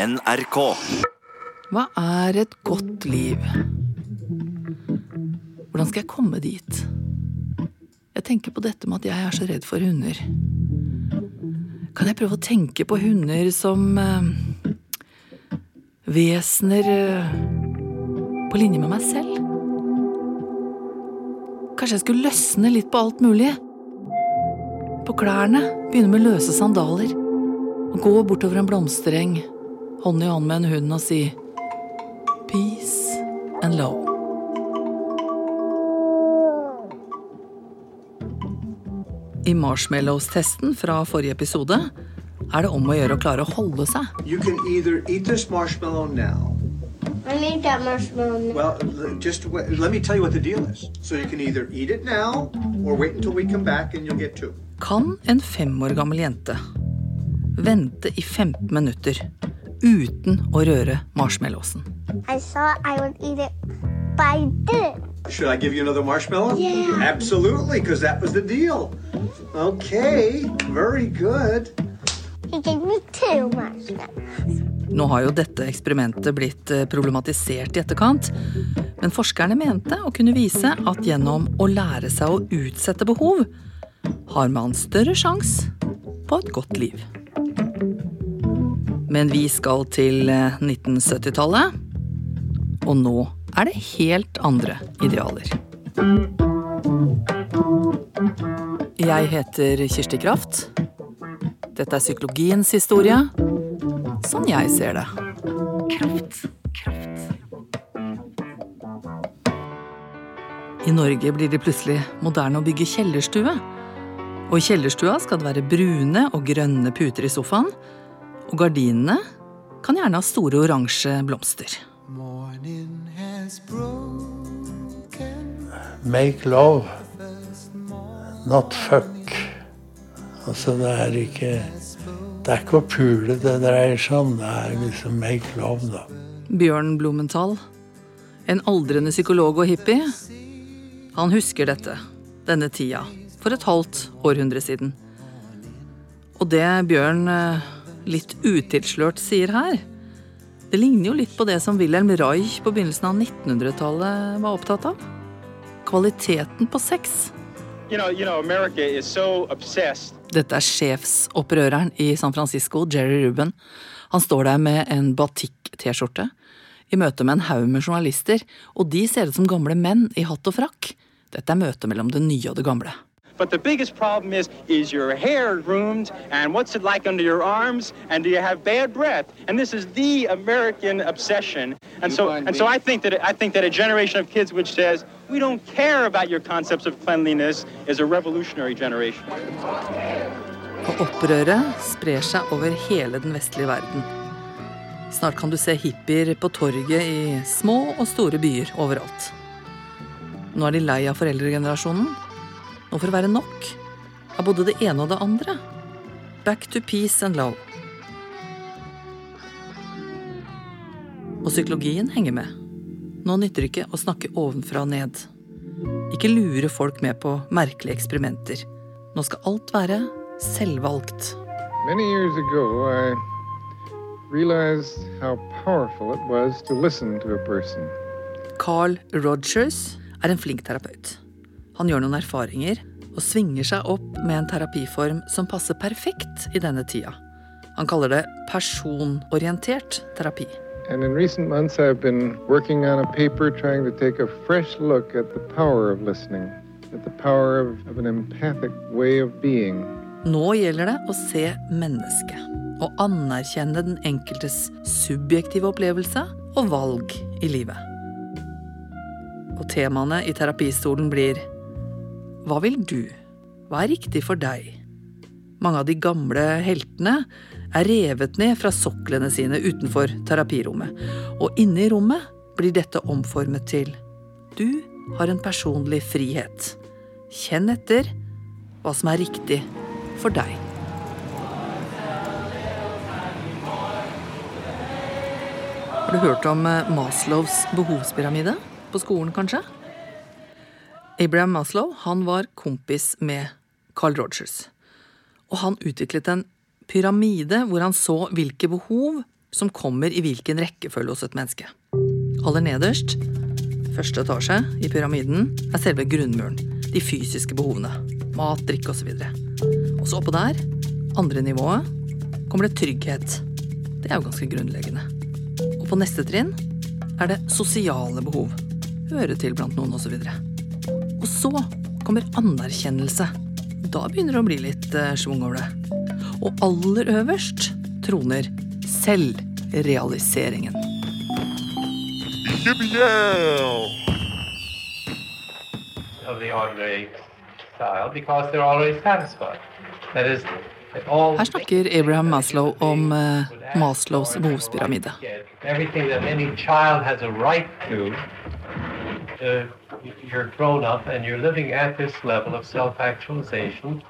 NRK. Hva er et godt liv? Hvordan skal jeg komme dit? Jeg tenker på dette med at jeg er så redd for hunder. Kan jeg prøve å tenke på hunder som eh, vesener eh, på linje med meg selv? Kanskje jeg skulle løsne litt på alt mulig? På klærne, begynne med løse sandaler. Og gå bortover en blomstereng, hånd i hånd med en hund og si peace and love. I marshmallows-testen fra forrige episode er det om å gjøre å klare å holde seg. You can either eat this marshmallow now. I need that marshmallow. Well, just wait, let me tell you what the deal is. So you can either eat it now or wait until we come back and you'll get two. Kan en fem år gammel jente vente i 15 minutter uten å røre marshmallowsen? I thought I would eat it, but I didn't. Should I give you another marshmallow? Yeah. Absolutely, because that was the deal. Okay, very good. He gave me two marshmallows. Nå har jo dette eksperimentet blitt eh, problematisert i etterkant, men forskerne mente å kunne vise at gjennom å lære seg å utsette behov, har man større sjanse på et godt liv. Men vi skal til eh, 1970-tallet, og nå er det helt andre idealer. Jeg heter Kirsti Kraft. Dette er psykologiens historie sånn jeg ser det. Kraft, kraft. I Norge blir det plutselig moderne å bygge kjellerstue. Og i kjellerstua skal det være brune og grønne puter i sofaen. Og gardinene kan gjerne ha store oransje blomster. Make love, not fuck. Altså, det er ikke Det er ikke å pule det dreier seg om, det er liksom make love, da. Bjørn Blumenthal, en aldrende psykolog og hippie, han husker dette, denne tida, for et halvt århundre siden. Og det Bjørn eh, litt utilslørt sier her, det ligner jo litt på det som Wilhelm Reich på begynnelsen av 1900-tallet var opptatt av. Kvaliteten på sex. You know, you know, so Dette er sjefsopprøreren i San Francisco, Jerry Ruben. Han står der med en batikk-T-skjorte i møte med en haug med journalister, og de ser ut som gamle menn i hatt og frakk. Dette er møtet mellom det nye og det gamle. But the biggest problem is, is your hair groomed, and what's it like under your arms, and do you have bad breath? And this is the American obsession. And so, and so I think that I think that a generation of kids which says we don't care about your concepts of cleanliness is a revolutionary generation. Og opprøret sprer seg over hele den vestlige verden. Snart kan du se hippier på torget i små og store byer overalt. Nå er de lei av foreldregenerasjonen. Nå får det være nok av både det ene og det andre. Back to peace and love. Og psykologien henger med. Nå nytter det ikke å snakke ovenfra og ned. Ikke lure folk med på merkelige eksperimenter. Nå skal alt være selvvalgt. Many years ago, I realized how powerful it was to listen to a person. Carl Rogers er en flink terapeut. Han gjør noen erfaringer og svinger seg opp med en terapiform som passer perfekt i denne tida. Han kaller det personorientert terapi. And in recent months, I've been working on a paper trying to take a fresh look at the power of listening, at the power of, of an empathic way of being. Nå gjelder det å se mennesket og anerkjenne den enkeltes subjektive opplevelse og valg i livet. Og temaene i terapistolen blir Hva vil du? Hva er riktig for deg? Mange av de gamle heltene er revet ned fra soklene sine utenfor terapirommet, og inne i rommet blir dette omformet til Du har en personlig frihet. Kjenn etter hva som er riktig for deg. Har du hørt om eh, Maslows behovspyramide? På skolen, kanskje? Abraham Maslow han var kompis med Carl Rogers. Og han utviklet en pyramide hvor han så hvilke behov som kommer i hvilken rekkefølge hos et menneske. Aller nederst, første etasje i pyramiden, er selve grunnmuren. De fysiske behovene. Mat, drikke osv. Og så oppå der, andre nivået, kommer det trygghet. Det er jo ganske grunnleggende. Og på neste trinn er det sosiale behov. Høre til blant noen osv. Så kommer anerkjennelse. Da begynner det å bli litt eh, schwung over det. Og aller øverst troner selvrealiseringen. Her snakker Abraham Maslow om eh, Maslows behovspyramide. You're grown up and you're living at this level of self-actualization.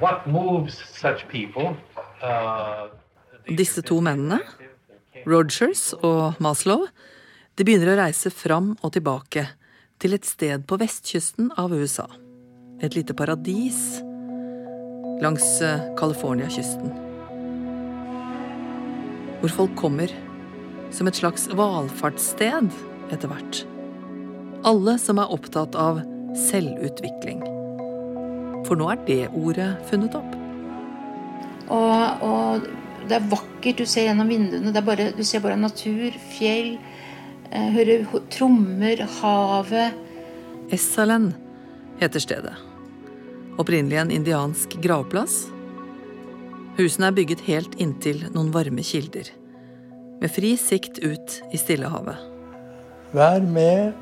What moves such people? Uh, Disse to mennene, Rogers og Maslow, de begynner å reise fram og tilbake til et sted på vestkysten av USA. Et lite paradis langs eh, California-kysten. Hvor folk kommer som et slags valfartssted etter hvert. Alle som er opptatt av selvutvikling. For nå er det ordet funnet opp. Og, og det er vakkert. Du ser gjennom vinduene. Det er bare, du ser bare natur, fjell. eh, Hører trommer, havet. Essalen heter stedet. Opprinnelig en indiansk gravplass. Husene er bygget helt inntil noen varme kilder, med fri sikt ut i Stillehavet. Vær med.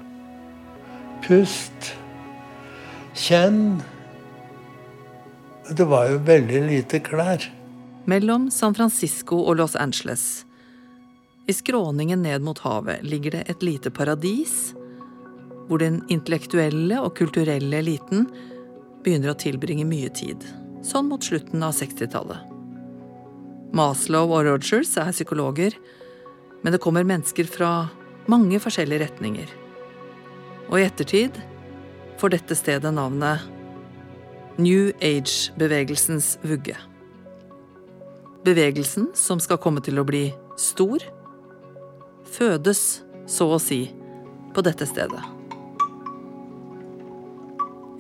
Pust. Kjenn. Det var jo veldig lite klær. Mellom San Francisco og Los Angeles, i skråningen ned mot havet, ligger det et lite paradis, hvor den intellektuelle og kulturelle eliten begynner å tilbringe mye tid, sånn mot slutten av 60-tallet. Maslow og Rogers er psykologer, men det kommer mennesker fra mange forskjellige retninger. Og i ettertid får dette stedet navnet New Age-bevegelsens vugge. Bevegelsen, som skal komme til å bli stor, fødes, så å si, på dette stedet.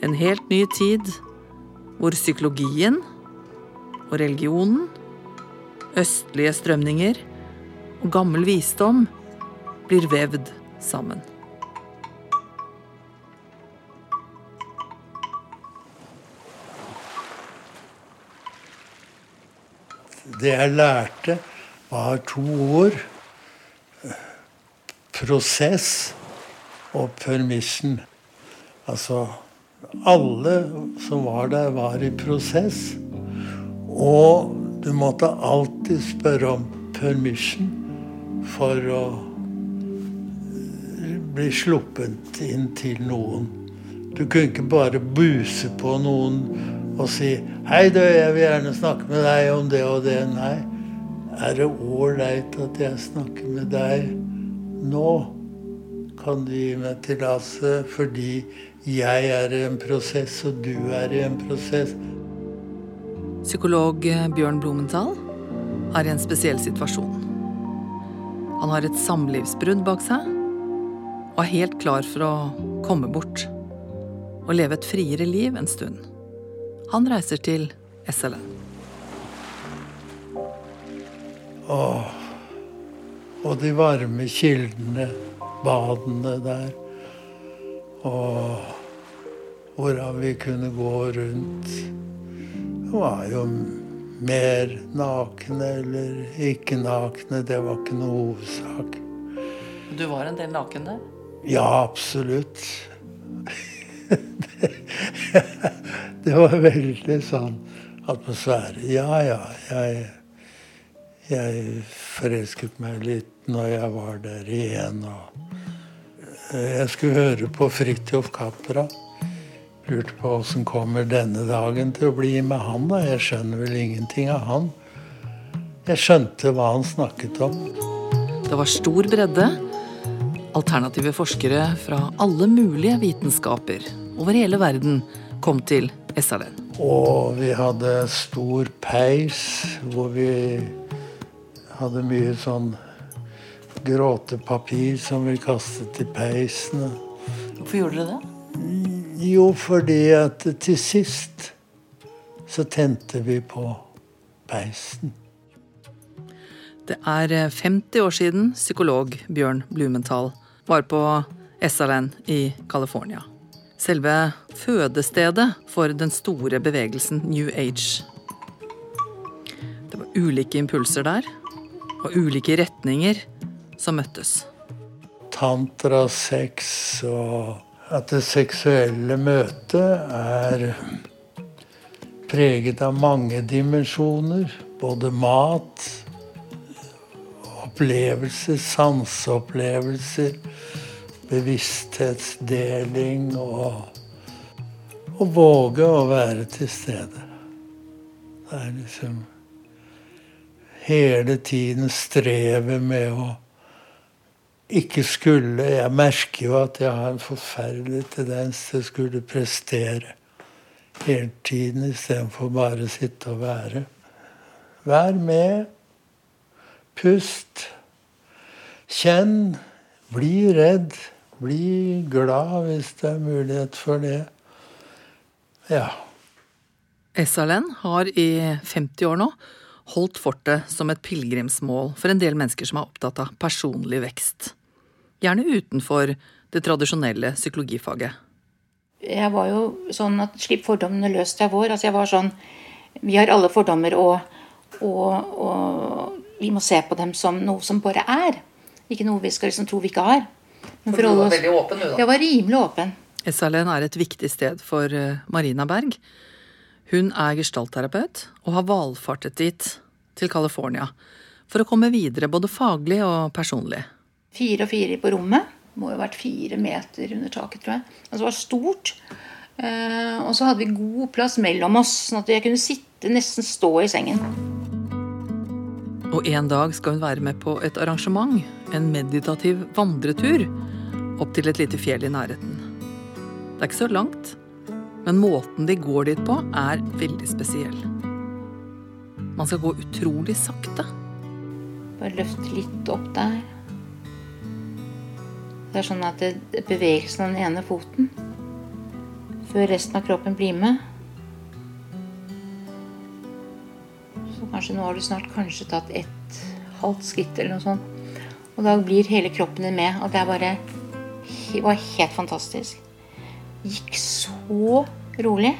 En helt ny tid hvor psykologien og religionen, østlige strømninger og gammel visdom blir vevd sammen. Det jeg lærte, var to ord. Prosess og permission. Altså Alle som var der, var i prosess. Og du måtte alltid spørre om permission for å bli sluppet inn til noen. Du kunne ikke bare buse på noen og si 'Hei, du, jeg vil gjerne snakke med deg om det og det'. Nei. Er det ålreit at jeg snakker med deg nå? Kan du gi meg tillatelse fordi jeg er i en prosess, og du er i en prosess? Psykolog Bjørn Blumenthal er i en spesiell situasjon. Han har et samlivsbrudd bak seg og er helt klar for å komme bort og leve et friere liv en stund. Han reiser til SLN. Åh, og de varme kildene, badene der. Og hvordan vi kunne gå rundt. Det var jo mer nakne eller ikke nakne. Det var ikke noe hovedsak. Du var en del naken der? Ja, absolutt. Det var veldig sånn atmosfære. Ja, ja, jeg, jeg forelsket meg litt når jeg var der igjen. Jeg skulle høre på Fridtjof Capra. Lurte på åssen kommer denne dagen til å bli med han, da. Jeg skjønner vel ingenting av han. Jeg skjønte hva han snakket om. Det var stor bredde. Alternative forskere fra alle mulige vitenskaper over hele verden kom til SLN. Og vi hadde stor peis hvor vi hadde mye sånn gråtepapir som vi kastet i peisen. Hvorfor gjorde dere det? Jo, fordi at til sist så tente vi på peisen. Det er 50 år siden psykolog Bjørn Blumenthal var på Essaland i California. Selve fødestedet for den store bevegelsen New Age. Det var ulike impulser der, og ulike retninger som møttes. Tantra, sex og at det seksuelle møtet er preget av mange dimensjoner. Både mat, opplevelser, sanseopplevelser, bevissthetsdeling og å våge å være til stede. Det er liksom hele tiden strevet med å ikke skulle Jeg merker jo at jeg har en forferdelig tendens til å skulle prestere hele tiden istedenfor bare å sitte og være. Vær med. Pust. Kjenn. Bli redd. Bli glad hvis det er mulighet for det. Ja. Essalen har i 50 år nå holdt fortet som et pilegrimsmål for en del mennesker som er opptatt av personlig vekst. Gjerne utenfor det tradisjonelle psykologifaget. Jeg var jo sånn at slipp fordommene løs til vår. Altså jeg var sånn Vi har alle fordommer, og, og, og vi må se på dem som noe som bare er. Ikke noe vi skal liksom tro vi ikke har. For du var veldig åpen, du, da? Jeg var rimelig åpen. SLN er et viktig sted for eh, Marina Berg. Hun er gestaltterapeut og har valfartet dit, til California, for å komme videre både faglig og personlig. Fire og fire på rommet. Må jo ha vært fire meter under taket, tror jeg. Altså det var stort. Eh, og så hadde vi god plass mellom oss, sånn at jeg kunne sitte, nesten stå i sengen. Og en dag skal hun være med på et arrangement, en meditativ vandretur, opp til et lite fjell i nærheten. Det er ikke så langt, men måten de går dit på, er veldig spesiell. Man skal gå utrolig sakte. Bare løft litt opp der. Det er sånn at det bevegelsen av den ene foten før resten av kroppen blir med. Kanskje nå har du snart kanskje tatt et halvt skritt eller noe sånt. Og da blir hele kroppen din med. Og det er bare Det var helt fantastisk. Gikk så rolig.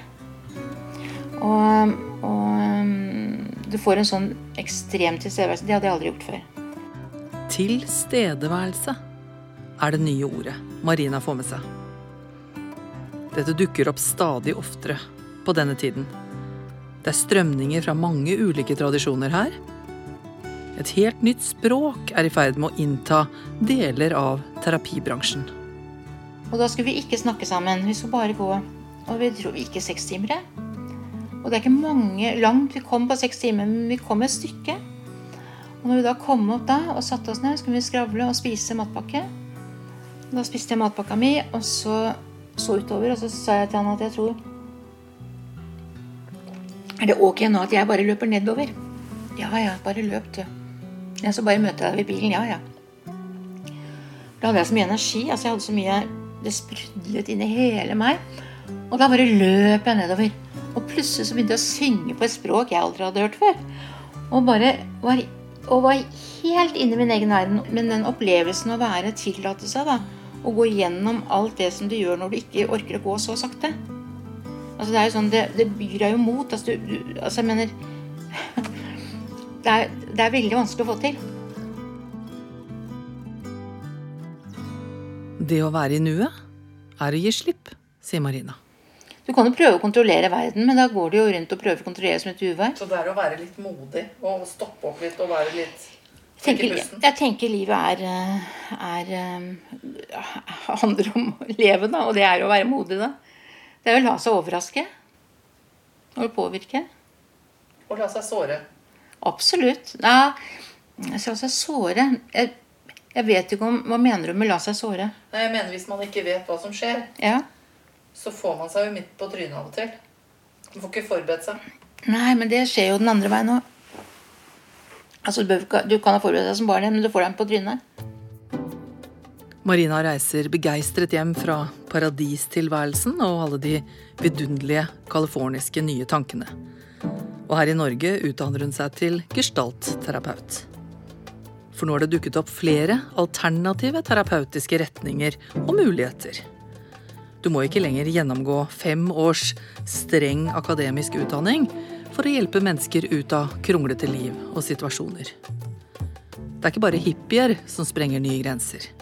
Og, og du får en sånn ekstrem tilstedeværelse. Det hadde jeg aldri gjort før. Tilstedeværelse er det nye ordet Marina får med seg. Dette dukker opp stadig oftere på denne tiden. Det er strømninger fra mange ulike tradisjoner her. Et helt nytt språk er i ferd med å innta deler av terapibransjen. Og da skulle vi ikke snakke sammen. Vi skulle bare gå. Og vi dro ikke seks timer. Og det er ikke mange langt vi kom på seks timer, men vi kom et stykke. Og når vi da kom opp da og satte oss ned, skulle vi skravle og spise matpakke. Da spiste jeg matpakka mi, og så så utover, og så sa jeg til han at jeg tror Er det ok nå at jeg bare løper nedover? Ja ja, bare løp, du. Ja, så bare møter jeg deg ved bilen. Ja ja. Da hadde jeg så mye energi. altså jeg hadde så mye, Det sprudlet inni hele meg. Og da bare løp jeg nedover. Og plutselig så begynte jeg å synge på et språk jeg aldri hadde hørt før. Og bare var, og var helt inne i min egen verden. Men den opplevelsen å være tillate seg, da å gå gjennom alt det som du gjør når du ikke orker å gå så sakte. Altså Det er jo sånn, det, det byr deg jo mot. Altså, du, du, altså jeg mener det er, det er veldig vanskelig å få til. Det å være i nuet er å gi slipp, sier Marina. Du kan jo prøve å kontrollere verden, men da går du jo rundt og prøver å kontrollere som et uvær. Så det er å være litt modig og stoppe opp litt og være litt tenker, jeg tenker livet er, er, er, handler om å leve, da. Og det er å være modig, da. Det er å la seg overraske. Og påvirke. Og la seg såre. Absolutt. Ja, la seg såre jeg, jeg, vet ikke om Hva mener du med 'la seg såre'? Nei, jeg mener Hvis man ikke vet hva som skjer, ja. så får man seg jo midt på trynet av og til. Man får ikke forberedt seg. Nei, men det skjer jo den andre veien òg. Altså, du, du kan ha forberedt deg som barn, men du får dem på trynet. Marina reiser begeistret hjem fra paradistilværelsen og alle de vidunderlige californiske nye tankene. Og her i Norge utdanner hun seg til gestaltterapeut. For nå har det dukket opp flere alternative terapeutiske retninger og muligheter. Du må ikke lenger gjennomgå fem års streng akademisk utdanning for å hjelpe mennesker ut av kronglete liv og situasjoner. Det er ikke bare hippier som sprenger nye grenser.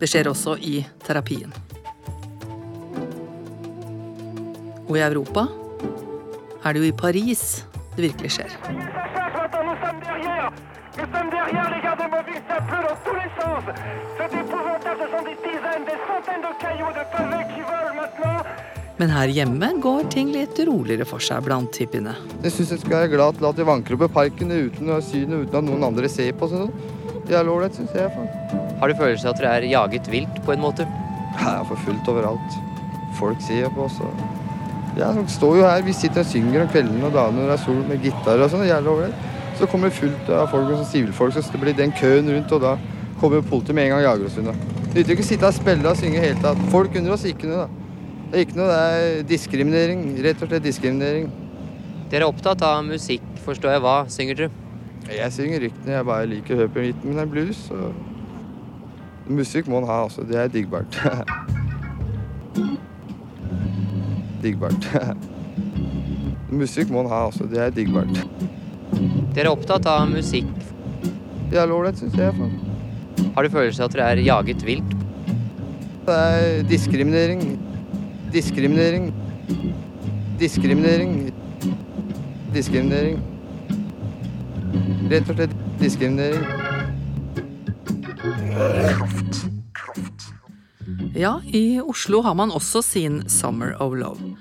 Det skjer også i terapien. Og i Europa er det jo i Paris det virkelig skjer. Men her hjemme går ting litt roligere for seg blant hippiene. Jeg syns jeg skal være glad til at de vanker opp i parken uten å ha synet, uten at noen andre ser på. Sånn. er ålreit, syns jeg. Har du følelse av at dere er jaget vilt på en måte? Jeg er for fullt overalt. Folk ser på oss. og- Ja, de står jo her. Vi sitter og synger om kveldene og dagene når det er sol med gitar og sånn. Så kommer det fullt av folk, og sivilfolk, så det blir den køen rundt, og da kommer politiet med en gang og jager oss unna. Nytter ikke å sitte og spille og synge i hele tatt. Folk under oss, ikke noe, da. Det er ikke noe, det er diskriminering. Rett og slett diskriminering. Dere er opptatt av musikk, forstår jeg. Hva synger dere? Jeg synger ryktene, jeg bare liker å høre på rytmen, er blues. Og... Musikk må en ha, altså. Det er diggbart. diggbart. Musikk må en ha, altså. Det er diggbart. Dere er opptatt av musikk. Det er ålreit, syns jeg. faen. Har du følelse av at dere er jaget vilt? Det er diskriminering. Diskriminering. Diskriminering. Diskriminering. Rett og slett diskriminering. Ja, i Oslo har man også sin Summer of Love.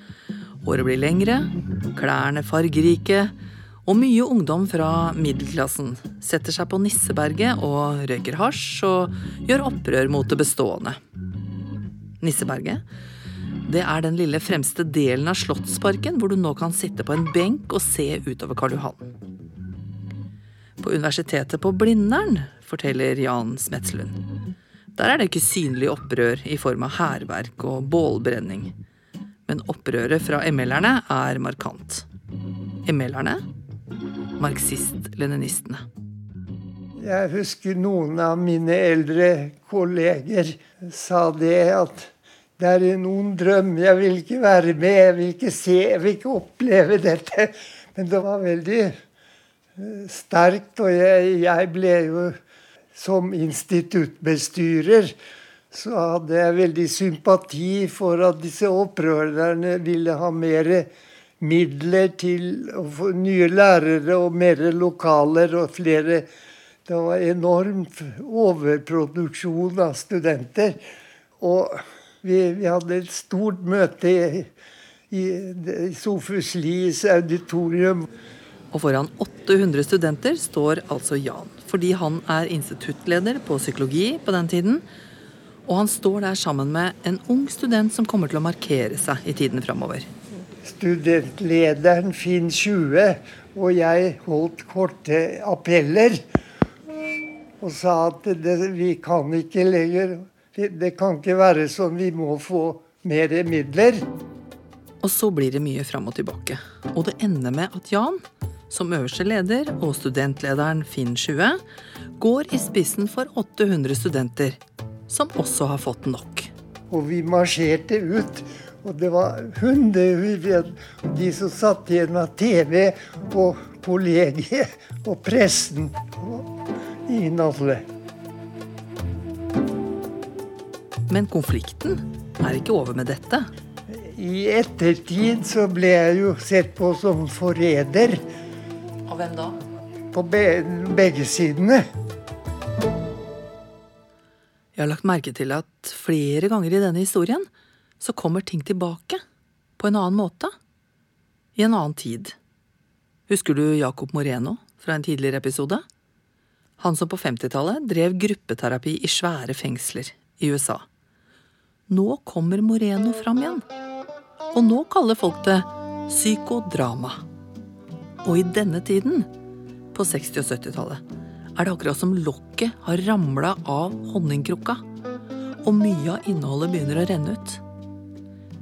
Året blir lengre, klærne fargerike, og mye ungdom fra middelklassen setter seg på Nisseberget og røyker hasj og gjør opprør mot det bestående. Nisseberget, det er den lille fremste delen av Slottsparken hvor du nå kan sitte på en benk og se utover Karl Johan. På Universitetet på Blindern, forteller Jan Smetslund. Der er det ikke synlig opprør i form av hærverk og bålbrenning. Men opprøret fra ML-erne er markant. ML-erne? Marxist-leninistene. Jeg husker noen av mine eldre kolleger sa det at det er noen drøm, jeg vil ikke være med, jeg vil ikke se, jeg vil ikke oppleve dette. Men det var veldig sterkt, og jeg, jeg ble jo som instituttbestyrer så hadde jeg veldig sympati for at disse opprørerne ville ha mer midler til å få nye lærere og mer lokaler og flere Det var enormt overproduksjon av studenter. Og vi, vi hadde et stort møte i, i, i Sofus Lies auditorium. Og foran 800 studenter står altså Jan, fordi han er instituttleder på psykologi på den tiden. Og han står der sammen med en ung student som kommer til å markere seg i tiden framover. Studentlederen Finn 20 og jeg holdt korte appeller. Og sa at det, vi kan ikke lenger det, kan ikke være sånn, vi må få mer midler. Og så blir det mye fram og tilbake. Og det ender med at Jan, som øverste leder, og studentlederen Finn 20, går i spissen for 800 studenter, som også har fått nok. Og vi marsjerte ut. Og det var hundrevis de som satt igjen av TV og kollegiet og pressen. Ingen alle. Men konflikten er ikke over med dette. I ettertid så ble jeg jo sett på som forræder. Av hvem da? På be begge sidene. Jeg har lagt merke til at flere ganger i denne historien så kommer ting tilbake. På en annen måte. I en annen tid. Husker du Jacob Moreno fra en tidligere episode? Han som på 50-tallet drev gruppeterapi i svære fengsler i USA. Nå kommer Moreno fram igjen. Og nå kaller folk det psykodrama. Og i denne tiden på 60- og 70-tallet er det akkurat som lokket har ramla av honningkrukka, og mye av innholdet begynner å renne ut.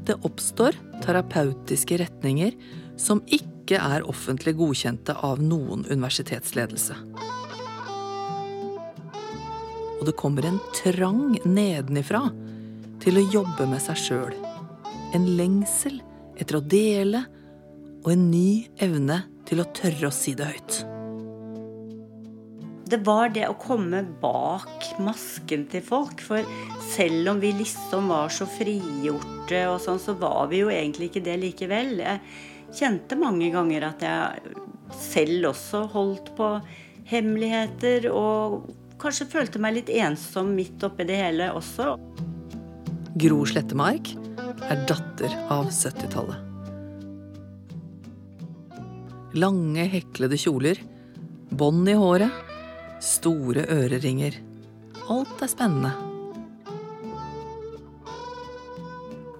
Det oppstår terapeutiske retninger som ikke er offentlig godkjente av noen universitetsledelse. Og det kommer en trang nedenifra til å jobbe med seg sjøl. En lengsel etter å dele og en ny evne til å tørre å si det høyt. Det var det å komme bak masken til folk. For selv om vi liksom var så frigjorte og sånn, så var vi jo egentlig ikke det likevel. Jeg kjente mange ganger at jeg selv også holdt på hemmeligheter og kanskje følte meg litt ensom midt oppi det hele også. Gro Slettemark er datter av 70-tallet. Lange, heklede kjoler, bånd i håret, store øreringer. Alt er spennende.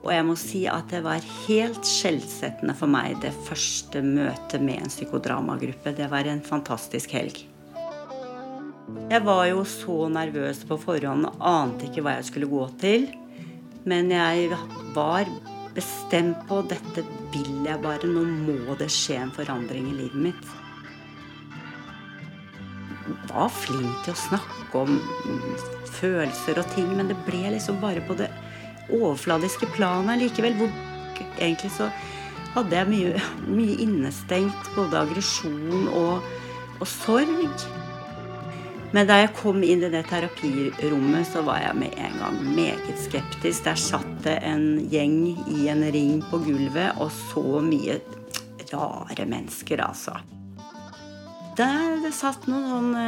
Og jeg må si at det var helt skjellsettende for meg det første møtet med en psykodramagruppe. Det var en fantastisk helg. Jeg var jo så nervøs på forhånd og ante ikke hva jeg skulle gå til. Men jeg var bestemt på dette vil jeg bare. Nå må det skje en forandring i livet mitt. Var flink til å snakke om følelser og ting, men det ble liksom bare på det overfladiske planet likevel. Hvor egentlig så hadde jeg mye, mye innestengt, både aggresjon og, og sorg. Men da jeg kom inn i det terapirommet, så var jeg med en gang meget skeptisk. Der satt det en gjeng i en ring på gulvet, og så mye rare mennesker, altså. Der det satt noen sånne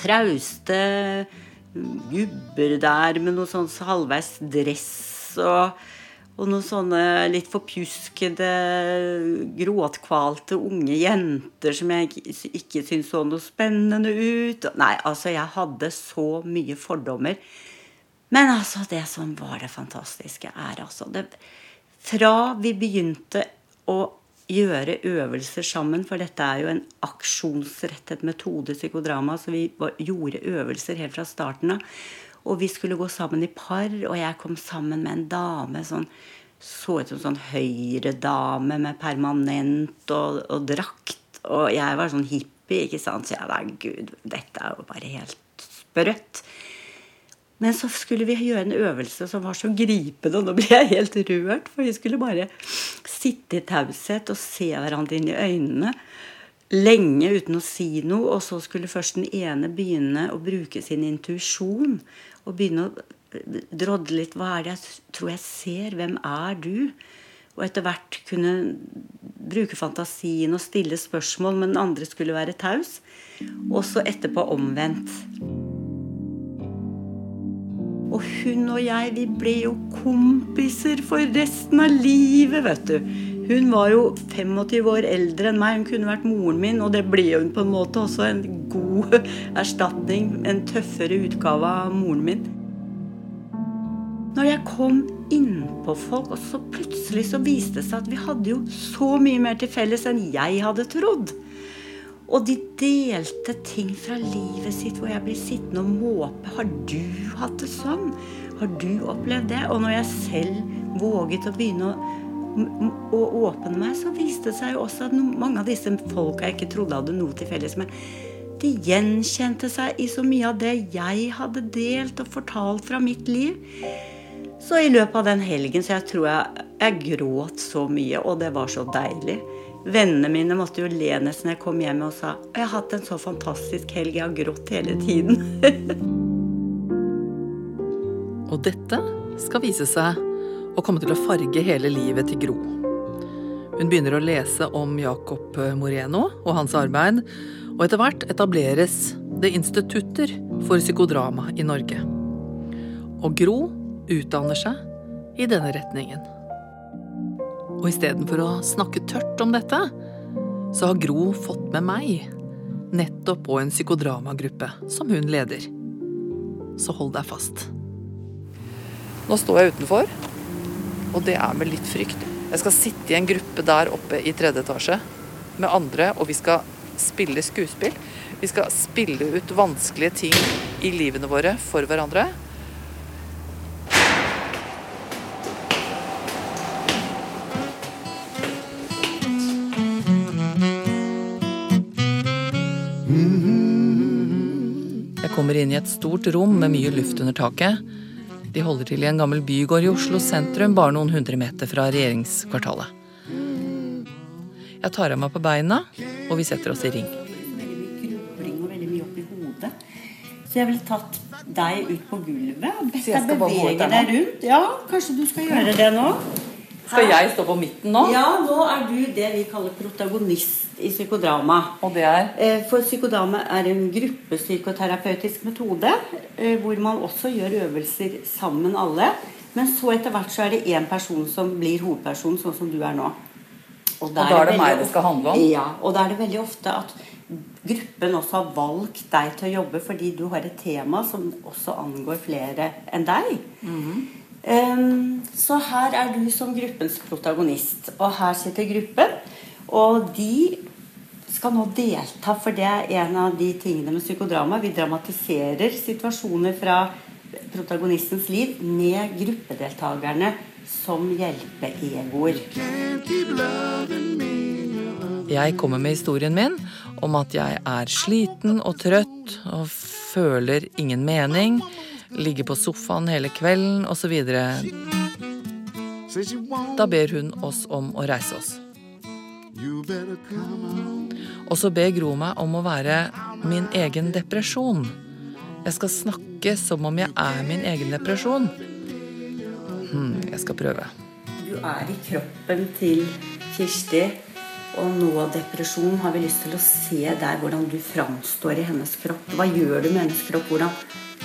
trauste gubber der med noe sånn halvveis dress og og noen sånne litt forpjuskede, gråtkvalte unge jenter som jeg ikke syntes så noe spennende ut. Nei, altså, jeg hadde så mye fordommer. Men altså, det som var det fantastiske, er altså det Fra vi begynte å gjøre øvelser sammen, for dette er jo en aksjonsrettet metode, psykodrama, så vi gjorde øvelser helt fra starten av. Og vi skulle gå sammen i par, og jeg kom sammen med en dame sånn så ut som sånn høyredame med permanent og, og, drakt. Og jeg var sånn hippie, ikke sant. Så jeg var gud, dette er jo bare helt sprøtt. Men så skulle vi gjøre en øvelse som var så gripende, og nå ble jeg helt rørt. For vi skulle bare sitte i taushet og se hverandre inn i øynene lenge uten å si noe. Og så skulle først den ene begynne å bruke sin intuisjon og begynne å drodle litt. Hva er det jeg tror jeg ser? Hvem er du? Og etter hvert kunne bruke fantasien og stille spørsmål, men den andre skulle være taus. Og så etterpå omvendt. Og hun og jeg, vi ble jo kompiser for resten av livet, vet du. Hun var jo 25 år eldre enn meg. Hun kunne vært moren min, og det ble hun på en måte også en god erstatning. En tøffere utgave av moren min. Når jeg kom innpå folk, og så plutselig så viste det seg at vi hadde jo så mye mer til felles enn jeg hadde trodd. Og de delte ting fra livet sitt hvor jeg blir sittende og måpe. Har du hatt det sånn? Har du opplevd det? Og når jeg selv våget å begynne å, å åpne meg, så viste det seg jo også at mange av disse folka jeg ikke trodde hadde noe til felles med, de gjenkjente seg i så mye av det jeg hadde delt og fortalt fra mitt liv. Så i løpet av den helgen så jeg tror jeg, jeg gråt så mye, og det var så deilig. Vennene mine måtte jo le nesten jeg kom hjem og sa jeg har hatt en så fantastisk helg, jeg har grått hele tiden. og dette skal vise seg å komme til å farge hele livet til Gro. Hun begynner å lese om Jacob Moreno og hans arbeid, og etter hvert etableres det institutter for psykodrama i Norge. Og Gro utdanner seg i denne retningen. Og istedenfor å snakke tørt om dette, så har Gro fått med meg, nettopp på en psykodramagruppe som hun leder. Så hold deg fast. Nå står jeg utenfor, og det er med litt frykt. Jeg skal sitte i en gruppe der oppe i tredje etasje med andre, og vi skal spille skuespill. Vi skal spille ut vanskelige ting i livene våre for hverandre. Jeg kommer inn i et stort rom med mye luft under taket. De holder til i en gammel bygård i Oslo sentrum, bare noen hundre meter fra regjeringskvartalet. Jeg tar av meg på beina, og vi setter oss i ring. Så jeg ville tatt deg ut på gulvet og bedt deg bevege deg rundt. Ja, kanskje du skal gjøre det nå? Skal jeg stå på midten nå? Ja, nå er du det vi kaller protagonist i psykodrama. Og det er? Eh, For psykodrama er en gruppepsykoterapeutisk metode eh, hvor man også gjør øvelser sammen alle. Men så etter hvert så er det én person som blir hovedperson, sånn som du er nå. Og da er det meg det skal handle om? Ja, og da er det veldig ofte at gruppen også har valgt deg til å jobbe fordi du har et tema som også angår flere enn deg. Em, så her er du som gruppens protagonist, og her sitter gruppen. Og de skal nå delta, for det er en av de tingene med psykodrama. Vi dramatiserer situasjoner fra protagonistens liv med gruppedeltakerne som hjelpeegoer. Jeg kommer med historien min om at jeg er sliten og trøtt og føler ingen mening, ligger på sofaen hele kvelden osv. Da ber hun oss om å reise oss. Og så ber Gro meg om å være min egen depresjon. Jeg skal snakke som om jeg er min egen depresjon. Hm, jeg skal prøve. Du er i kroppen til Kirsti, og nå depresjon har vi lyst til å se der hvordan du framstår i hennes kropp. Hva gjør du med hennes kropp? Hvordan,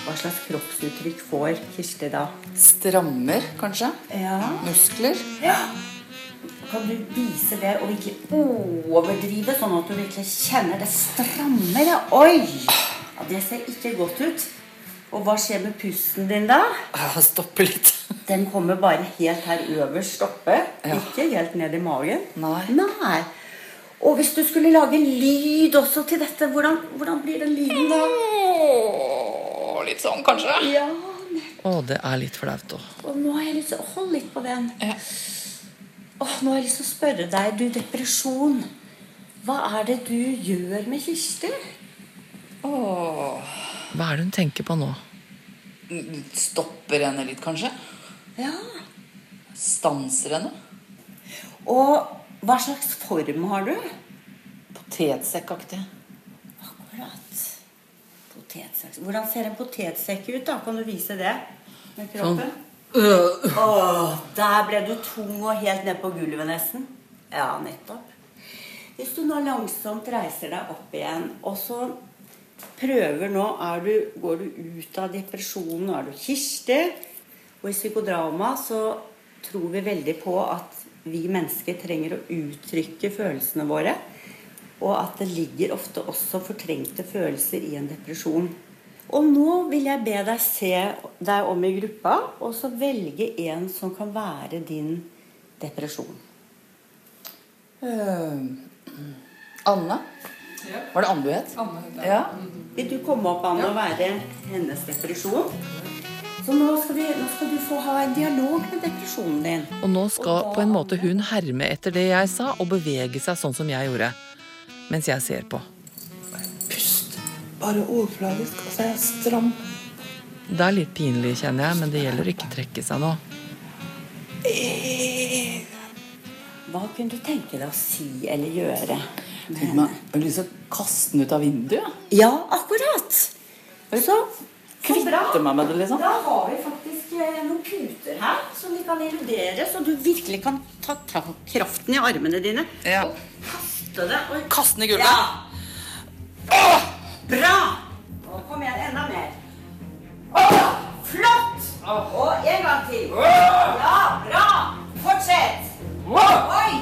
hva slags kroppsuttrykk får Kirsti da? Strammer, kanskje? Ja. Muskler? Ja. Kan du vise det og virkelig overdrive, sånn at du virkelig kjenner det strammer? Ja. Oi! Ja, det ser ikke godt ut. Og hva skjer med pusten din da? Jeg Stopper litt. Den kommer bare helt her øverst oppe. Ja. Ikke helt ned i magen. Nei. Nei. Og hvis du skulle lage lyd også til dette, hvordan, hvordan blir den lyden da? Litt sånn, kanskje? Ja. Å, det er litt flaut òg. Og nå har jeg lyst til å Hold litt på den. Åh, nå har jeg lyst til å spørre deg, du depresjon. Hva er det du gjør med Kirsti? Hva er det hun tenker på nå? Stopper henne litt, kanskje? Ja. Stanser henne? Og hva slags form har du? Potetsekkaktig. Akkurat. Potetsekk. Hvordan ser en potetsekk ut? da? Kan du vise det med Sånn. kroppen? Åh, der ble du tung og helt ned på gulvet nesten. Ja, nettopp. Hvis du nå langsomt reiser deg opp igjen, og så prøver nå du, Går du ut av depresjonen, nå er du Kirsti. Og i psykodrama så tror vi veldig på at vi mennesker trenger å uttrykke følelsene våre. Og at det ligger ofte også fortrengte følelser i en depresjon. Og nå vil jeg be deg se deg om i gruppa, og så velge en som kan være din depresjon. Uh, Anne? Var det Anne du het? Ja. Vil du komme opp, Anne, og være hennes depresjon? Så nå skal, vi, nå skal du få ha en dialog med depresjonen din. Og nå skal på en måte hun herme etter det jeg sa, og bevege seg sånn som jeg gjorde. Mens jeg ser på. Pust. Bare overfladisk. Og så er stram. Det er litt pinlig, kjenner jeg, men det gjelder å ikke trekke seg nå. Hva kunne du tenke deg å si eller gjøre? Tenk meg, Jeg har lyst til å kaste den ut av vinduet. Ja, akkurat! Så Kvitte meg med det, liksom. Da har vi faktisk eh, noen puter her som vi kan illudere, så du virkelig kan ta, ta kraften i armene dine Ja. og kaste det. Oi. Kaste den i gulvet? Ja. Bra! Nå kom igjen, enda mer. Åh, flott! Og en gang til. Ja, bra! Fortsett. Oi!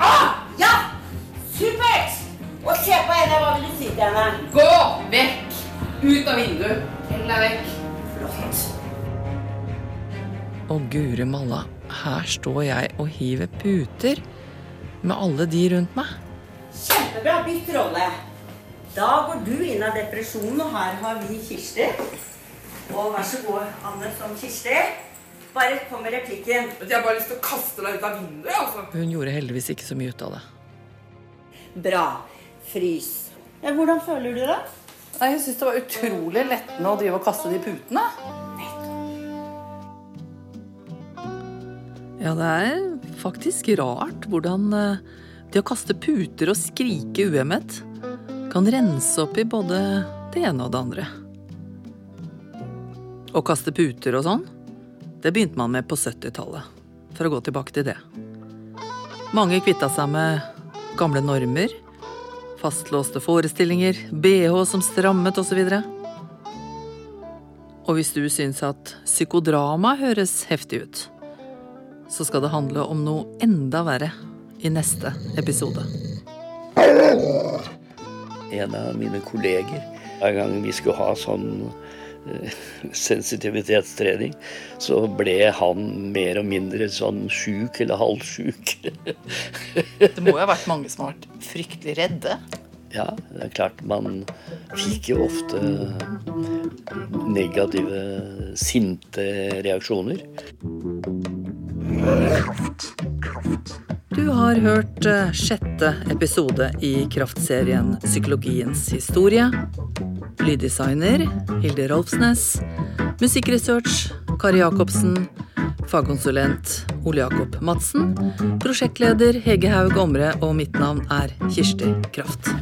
Ah, ja! Supert! Og se på henne. Hva vil du si til henne? Gå vekk! Ut av vinduet. Hell deg vekk. Flott. Og guri malla, her står jeg og hiver puter med alle de rundt meg. Kjempebra. Bytt rolle. Da går du inn av depresjonen, og her har vi Kirsti. Og vær så god, Anne, som Kirsti. Bare kom med replikken. Jeg har bare lyst til å kaste deg ut av vinduet. altså. Hun gjorde heldigvis ikke så mye ut av det. Bra. Frys. Ja, hvordan føler du det? Nei, Jeg syns det var utrolig lettende å drive og kaste de putene. Ja, det er faktisk rart hvordan eh, det å kaste puter og skrike uhemmet kan rense opp i både det ene og det andre. Å kaste puter og sånn, det begynte man med på 70-tallet, for å gå tilbake til det. Mange kvitta seg med gamle normer, fastlåste forestillinger, bh som strammet osv. Og hvis du syns at psykodrama høres heftig ut, så skal det handle om noe enda verre i neste episode. En av mine kolleger, hver gang vi skulle ha sånn eh, sensitivitetstrening, så ble han mer og mindre sånn sjuk eller halvsjuk. Det må jo ha vært mange som har vært fryktelig redde. Ja, det er klart man fikk jo ofte negative, sinte reaksjoner. Du har hørt eh, sjette episode i kraftserien Psykologiens historie. Lyddesigner Hilde Rolfsnes. Musikkresearch Kari Jacobsen. Fagkonsulent Ole Jakob Madsen. Prosjektleder Hege Haug Omre, og mitt navn er Kirsti Kraft.